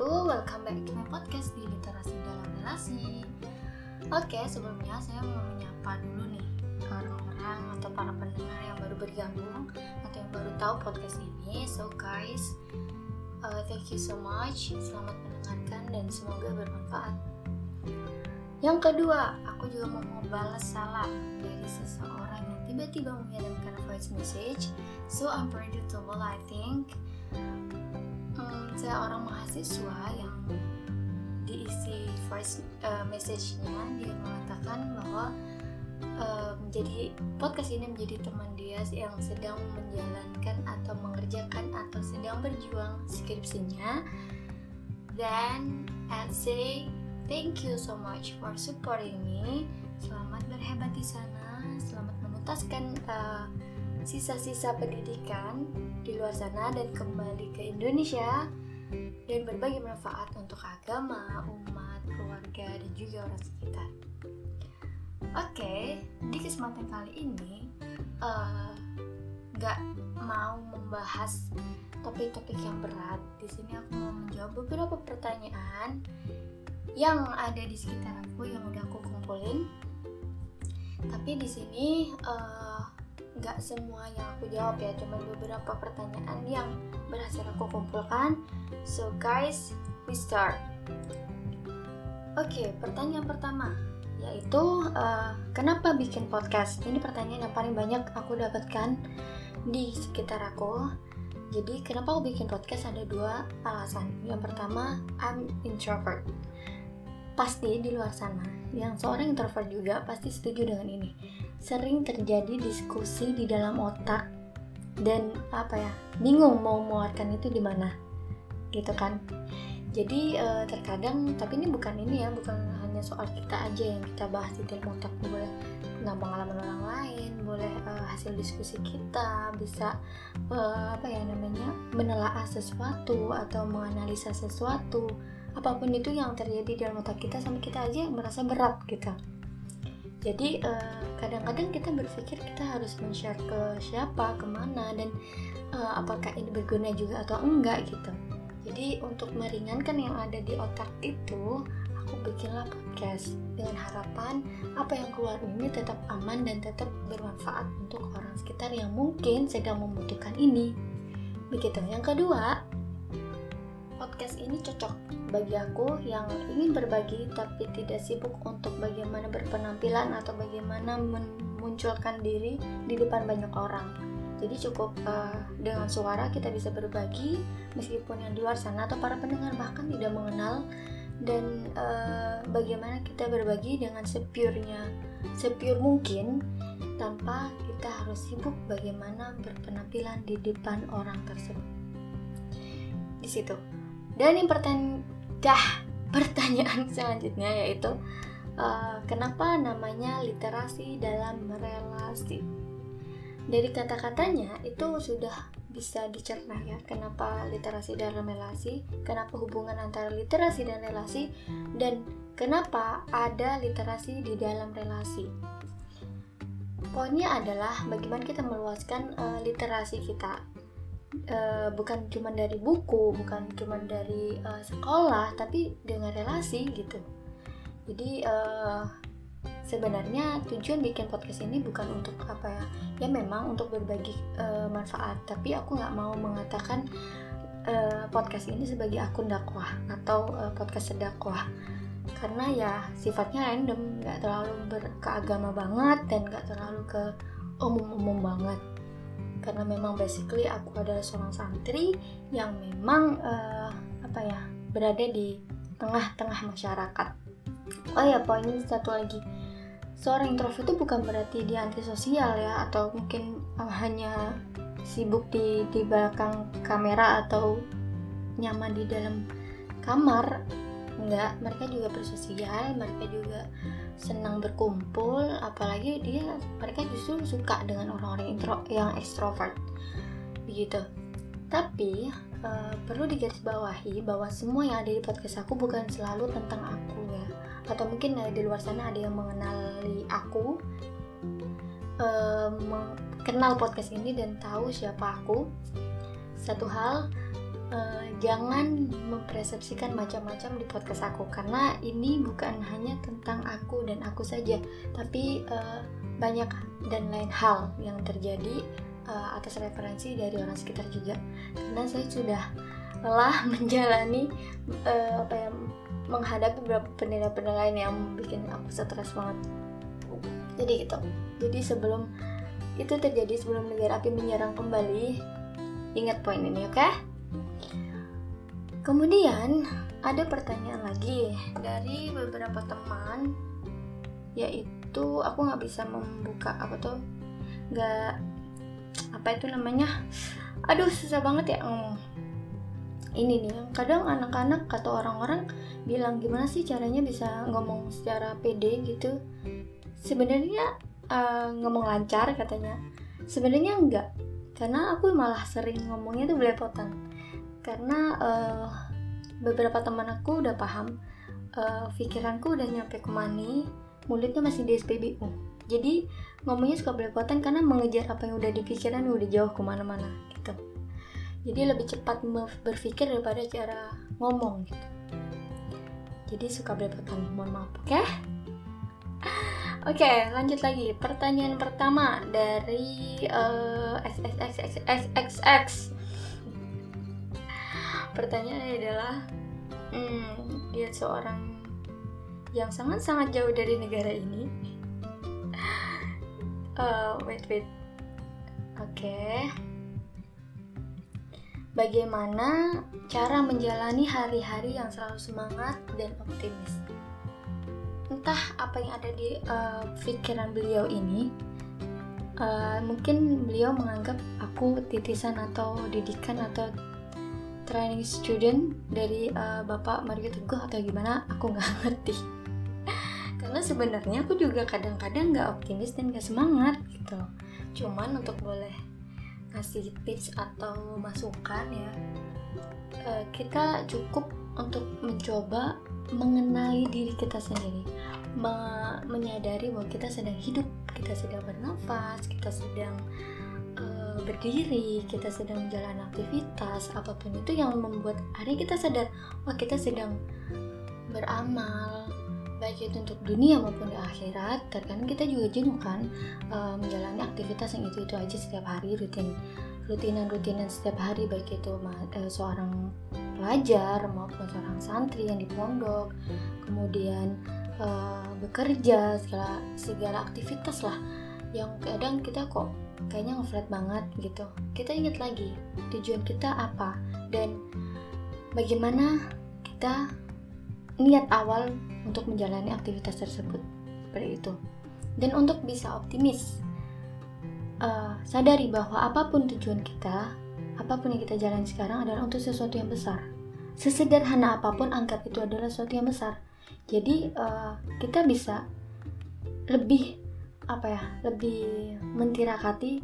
wabarakatuh Welcome back to my podcast di Literasi Dalam Relasi. Oke, sebelumnya saya mau menyapa dulu nih Orang-orang atau para pendengar yang baru bergabung Atau yang baru tahu podcast ini. So guys, uh, thank you so much. Selamat mendengarkan dan semoga bermanfaat. Yang kedua, aku juga mau balas salam Dari seseorang yang tiba-tiba mengirimkan voice message. So unpredictable I think saya orang mahasiswa yang diisi voice uh, message-nya dia mengatakan bahwa uh, menjadi podcast ini menjadi teman dia yang sedang menjalankan atau mengerjakan atau sedang berjuang skripsinya. Dan and say thank you so much for supporting me. Selamat berhebat di sana. Selamat menuntaskan uh, sisa-sisa pendidikan di luar sana dan kembali ke Indonesia dan berbagi manfaat untuk agama, umat, keluarga, dan juga orang sekitar. Oke, di kesempatan kali ini nggak uh, mau membahas topik-topik yang berat. Di sini aku mau menjawab beberapa pertanyaan yang ada di sekitar aku yang udah aku kumpulin. Tapi di sini uh, nggak semua yang aku jawab ya cuma beberapa pertanyaan yang berhasil aku kumpulkan so guys we start. Oke okay, pertanyaan pertama yaitu uh, kenapa bikin podcast? Ini pertanyaan yang paling banyak aku dapatkan di sekitar aku. Jadi kenapa aku bikin podcast? Ada dua alasan. Yang pertama I'm introvert. Pasti di luar sana. Yang seorang introvert juga pasti setuju dengan ini. Sering terjadi diskusi di dalam otak dan apa ya bingung mau mengeluarkan itu di mana gitu kan. Jadi uh, terkadang tapi ini bukan ini ya bukan hanya soal kita aja yang kita bahas di dalam otak. Boleh nggak pengalaman orang lain boleh uh, hasil diskusi kita bisa uh, apa ya namanya menelaah sesuatu atau menganalisa sesuatu. Apa pun itu yang terjadi dalam otak kita sampai kita aja merasa berat gitu. Jadi kadang eh, kadang-kadang kita berpikir kita harus men-share ke siapa ke mana dan apakah ini berguna juga atau enggak gitu jadi untuk meringankan yang ada di otak itu aku bikinlah podcast dengan harapan apa yang keluar ini tetap aman dan tetap bermanfaat untuk orang sekitar yang mungkin sedang membutuhkan ini begitu yang kedua podcast ini cocok bagi aku yang ingin berbagi tapi tidak sibuk untuk bagaimana berpenampilan atau bagaimana memunculkan diri di depan banyak orang. Jadi cukup uh, dengan suara kita bisa berbagi meskipun yang di luar sana atau para pendengar bahkan tidak mengenal. Dan uh, bagaimana kita berbagi dengan sepurnya, sepure mungkin tanpa kita harus sibuk bagaimana berpenampilan di depan orang tersebut. Di situ. Dan yang pertanyaan dah pertanyaan selanjutnya yaitu uh, kenapa namanya literasi dalam relasi dari kata-katanya itu sudah bisa dicerna ya kenapa literasi dalam relasi kenapa hubungan antara literasi dan relasi dan kenapa ada literasi di dalam relasi. Poinnya adalah bagaimana kita meluaskan uh, literasi kita. Uh, bukan cuma dari buku bukan cuma dari uh, sekolah tapi dengan relasi gitu. Jadi uh, sebenarnya tujuan bikin podcast ini bukan untuk apa ya? Ya memang untuk berbagi uh, manfaat. Tapi aku nggak mau mengatakan uh, podcast ini sebagai akun dakwah atau uh, podcast sedakwah. Karena ya sifatnya random nggak terlalu berkeagama banget dan nggak terlalu ke umum-umum banget. Karena memang basically aku adalah seorang santri yang memang uh, apa ya berada di tengah-tengah masyarakat. Oh ya poin satu lagi seorang introvert itu bukan berarti dia antisosial ya atau mungkin uh, hanya sibuk di di belakang kamera atau nyaman di dalam kamar. Enggak mereka juga bersosial mereka juga senang berkumpul apalagi dia mereka justru suka dengan orang-orang intro yang ekstrovert. Begitu. Tapi uh, perlu digarisbawahi bahwa semua yang ada di podcast aku bukan selalu tentang aku ya. Atau mungkin uh, di luar sana ada yang mengenali aku uh, kenal podcast ini dan tahu siapa aku. Satu hal uh, jangan mempersepsikan macam-macam di podcast aku karena ini bukan hanya tentang aku dan aku saja tapi uh, banyak dan lain hal yang terjadi uh, atas referensi dari orang sekitar juga. Karena saya sudah lelah menjalani uh, apa ya menghadapi beberapa penilaian-penilaian yang bikin aku stres banget. Jadi gitu. Jadi sebelum itu terjadi sebelum negara api menyerang kembali ingat poin ini oke? Okay? kemudian ada pertanyaan lagi dari beberapa teman yaitu aku nggak bisa membuka apa tuh? Nggak apa itu namanya? Aduh susah banget ya hmm. ini nih kadang anak-anak kata orang-orang bilang gimana sih caranya bisa ngomong secara pede gitu? Sebenarnya uh, ngomong lancar katanya. Sebenarnya enggak karena aku malah sering ngomongnya tuh belepotan. Karena uh, beberapa teman aku udah paham uh, pikiranku udah nyampe ke mani mulutnya masih di SPBU jadi ngomongnya suka belepotan karena mengejar apa yang udah dipikiran udah jauh ke mana-mana gitu. Jadi lebih cepat berpikir daripada cara ngomong gitu. Jadi suka belepotan. Mohon maaf oke? Okay? oke okay, lanjut lagi. Pertanyaan pertama dari uh, XXXXXX pertanyaannya adalah hmm, dia seorang yang sangat-sangat jauh dari negara ini uh, wait wait oke okay bagaimana cara menjalani hari-hari yang selalu semangat dan optimis. Entah apa yang ada di uh, pikiran beliau ini, uh, mungkin beliau menganggap aku titisan atau didikan atau training student dari uh, Bapak Mario Teguh atau gimana, aku nggak ngerti. Karena sebenarnya aku juga kadang-kadang nggak optimis dan nggak semangat gitu. Cuman untuk boleh ngasih tips atau masukan ya uh, kita cukup untuk mencoba mengenali diri kita sendiri me menyadari bahwa kita sedang hidup kita sedang bernafas kita sedang uh, berdiri kita sedang menjalani aktivitas apa pun itu yang membuat hari kita sadar wah kita sedang beramal baik itu untuk dunia maupun di akhirat terkadang kita juga jenuh kan uh, menjalani aktivitas yang itu itu aja setiap hari rutin rutinan rutinan setiap hari baik itu uh, seorang pelajar maupun seorang santri yang di pondok kemudian uh, bekerja segala segala aktivitas lah yang kadang kita kok kayaknya ngeflat banget gitu. Kita ingat lagi tujuan kita apa dan bagaimana kita niat awal untuk menjalani aktivitas tersebut. Seperti itu. Dan untuk bisa optimis uh, sadari bahwa apa pun tujuan kita apa pun yang kita jalani sekarang adalah untuk sesuatu yang besar. Sesederhana apa pun anggap itu adalah sesuatu yang besar. Jadi uh, kita bisa lebih apa ya lebih mentirakati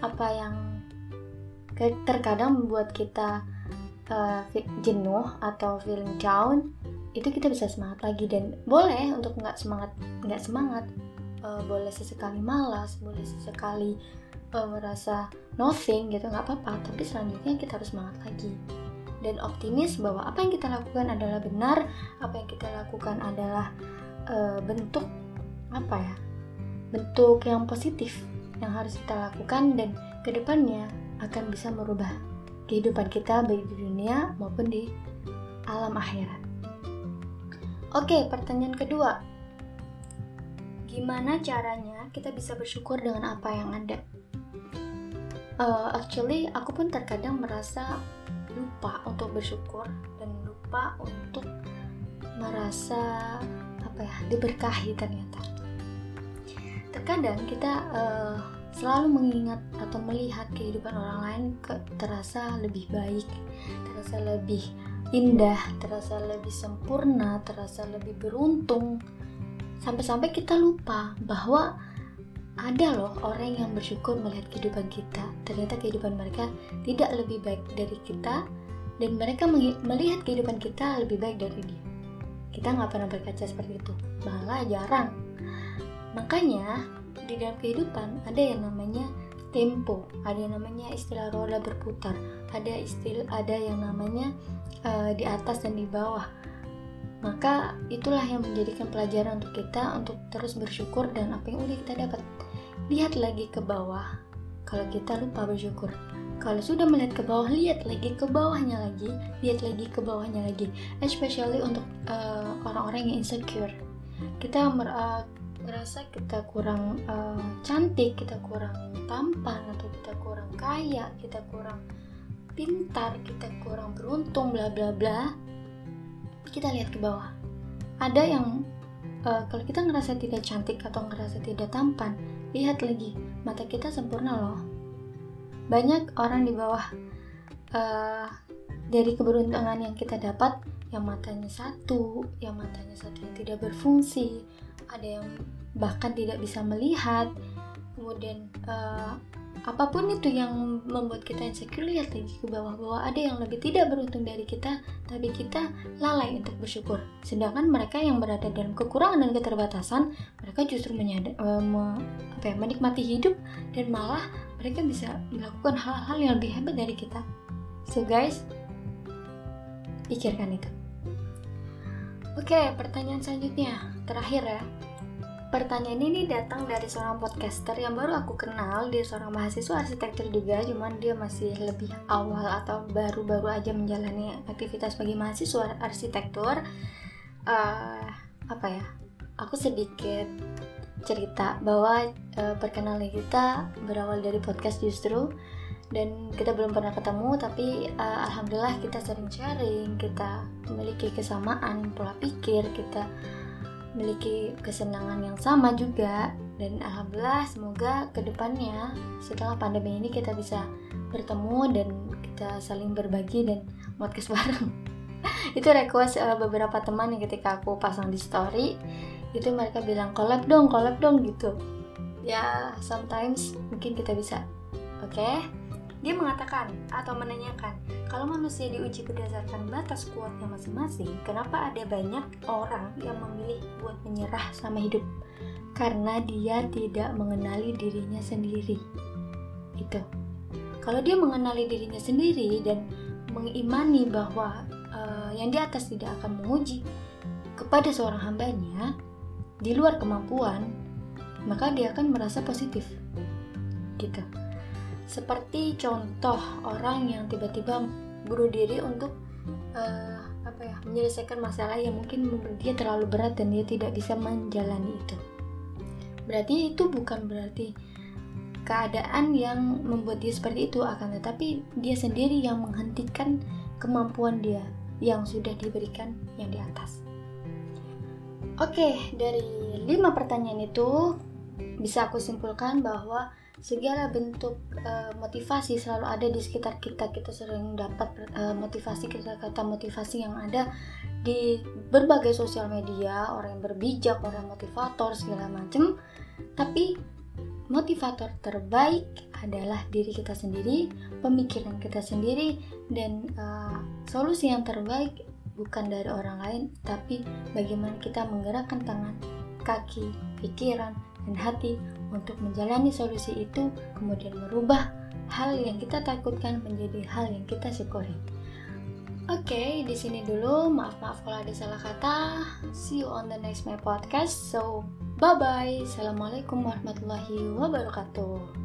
apa yang terkadang membuat kita uh, jenuh atau feeling down itu kita bisa semangat lagi. Dan boleh untuk nggak semangat nggak semangat uh, boleh sesekali malas boleh sesekali uh, merasa nothing gitu nggak apa-apa. Tapi selanjutnya kita harus semangat lagi. Dan optimis bahwa apa yang kita lakukan adalah benar apa yang kita lakukan adalah uh, bentuk apa ya bentuk yang positif yang harus kita lakukan dan ke depannya akan bisa merubah kehidupan kita baik di dunia maupun di alam akhirat Oke, pertanyaan kedua. Gimana caranya kita bisa bersyukur dengan apa yang ada? Uh, actually, aku pun terkadang merasa lupa untuk bersyukur dan lupa untuk merasa apa ya diberkahi ternyata. Terkadang kita uh, selalu mengingat atau melihat kehidupan orang lain ke, terasa lebih baik, terasa lebih indah, terasa lebih sempurna, terasa lebih beruntung. Sampai-sampai kita lupa bahwa ada loh orang yang bersyukur melihat kehidupan kita. Ternyata kehidupan mereka tidak lebih baik dari kita dan mereka melihat kehidupan kita lebih baik dari dia. Kita nggak pernah berkaca seperti itu, malah jarang. Makanya di dalam kehidupan ada yang namanya tempo. Ada yang namanya istilah roda berputar. Ada istilah ada yang namanya uh, di atas dan di bawah. Maka itulah yang menjadikan pelajaran untuk kita untuk terus bersyukur dan apa yang udah kita dapat. Lihat lagi ke bawah. Kalau kita lupa bersyukur. Kalau sudah melihat ke bawah lihat lagi ke bawahnya lagi. Lihat lagi ke bawahnya lagi. Especially untuk uh, orang-orang yang insecure. Kita uh, merasa kita kurang uh, cantik kita kurang tampan atau kita kurang kaya kita kurang pintar kita kurang beruntung bla bla bla kita lihat ke bawah. Ada yang uh, kalau kita ngerasa tidak cantik atau ngerasa tidak tampan lihat lagi mata kita sempurna loh. Banyak orang di bawah uh, dari keberuntungan yang kita dapat yang matanya satu yang matanya satu yang tidak berfungsi ada yang bahkan tidak bisa melihat. Kemudian uh, apa pun itu yang membuat kita insecure lihat lagi ke bawah bahwa ada yang lebih tidak beruntung dari kita tapi kita lalai untuk bersyukur. Sedangkan mereka yang berada dalam kekurangan dan keterbatasan mereka justru menyadar, uh, me, apa ya, menikmati hidup dan malah mereka bisa melakukan hal-hal yang lebih hebat dari kita. So guys pikirkan itu oke pertanyaan selanjutnya. Terakhir ya. Pertanyaan ini datang dari seorang podcaster yang baru aku kenal. Dia seorang mahasiswa arsitektur juga cuman dia masih lebih awal atau baru-baru aja menjalani aktivitas bagi mahasiswa arsitektur. Uh, apa ya? Aku sedikit cerita bahwa uh, perkenalan kita berawal dari podcast justru dan kita belum pernah ketemu tapi uh, alhamdulillah kita sering sharing kita memiliki kesamaan pola pikir kita memiliki kesenangan yang sama juga. Dan alhamdulillah semoga ke depannya setelah pandemi ini kita bisa bertemu dan kita saling berbagi dan podcast bareng. Itu request uh, beberapa teman yang ketika aku pasang di story itu mereka bilang collab dong collab dong gitu. Ya sometimes mungkin kita bisa oke? okay? Dia mengatakan atau menanyakan kalau manusia diuji berdasarkan batas kuatnya masing-masing kenapa ada banyak orang yang memilih buat menyerah sama hidup karena dia tidak mengenali dirinya sendiri itu kalau dia mengenali dirinya sendiri dan mengimani bahwa uh, yang di atas tidak akan menguji kepada seorang hambanya di luar kemampuan, maka dia akan merasa positif. Gitu. Seperti contoh orang yang tiba-tiba bunuh diri untuk uh, apa ya, menyelesaikan masalah yang mungkin menurut dia terlalu berat dan dia tidak bisa menjalani itu. Berarti itu bukan berarti keadaan yang membuat dia seperti itu akan tetapi dia sendiri yang menghentikan kemampuan dia yang sudah diberikan yang di atas. Oke, dari lima pertanyaan itu bisa aku simpulkan bahwa segala bentuk uh, motivasi selalu ada di sekitar kita. Kita sering dapat uh, motivasi kata-kata motivasi yang ada di berbagai sosial media, orang yang berbijak, orang motivator segala macam. Tapi motivator terbaik adalah diri kita sendiri, pemikiran kita sendiri, dan uh, solusi yang terbaik bukan dari orang lain, tapi bagaimana kita menggerakkan tangan, kaki, pikiran, dan hati untuk menjalani solusi itu, kemudian merubah hal yang kita takutkan menjadi hal yang kita syukuri. Oke, okay, di sini dulu. Maaf maaf kalau ada salah kata. See you on the next my podcast. So, bye bye. Assalamualaikum warahmatullahi wabarakatuh.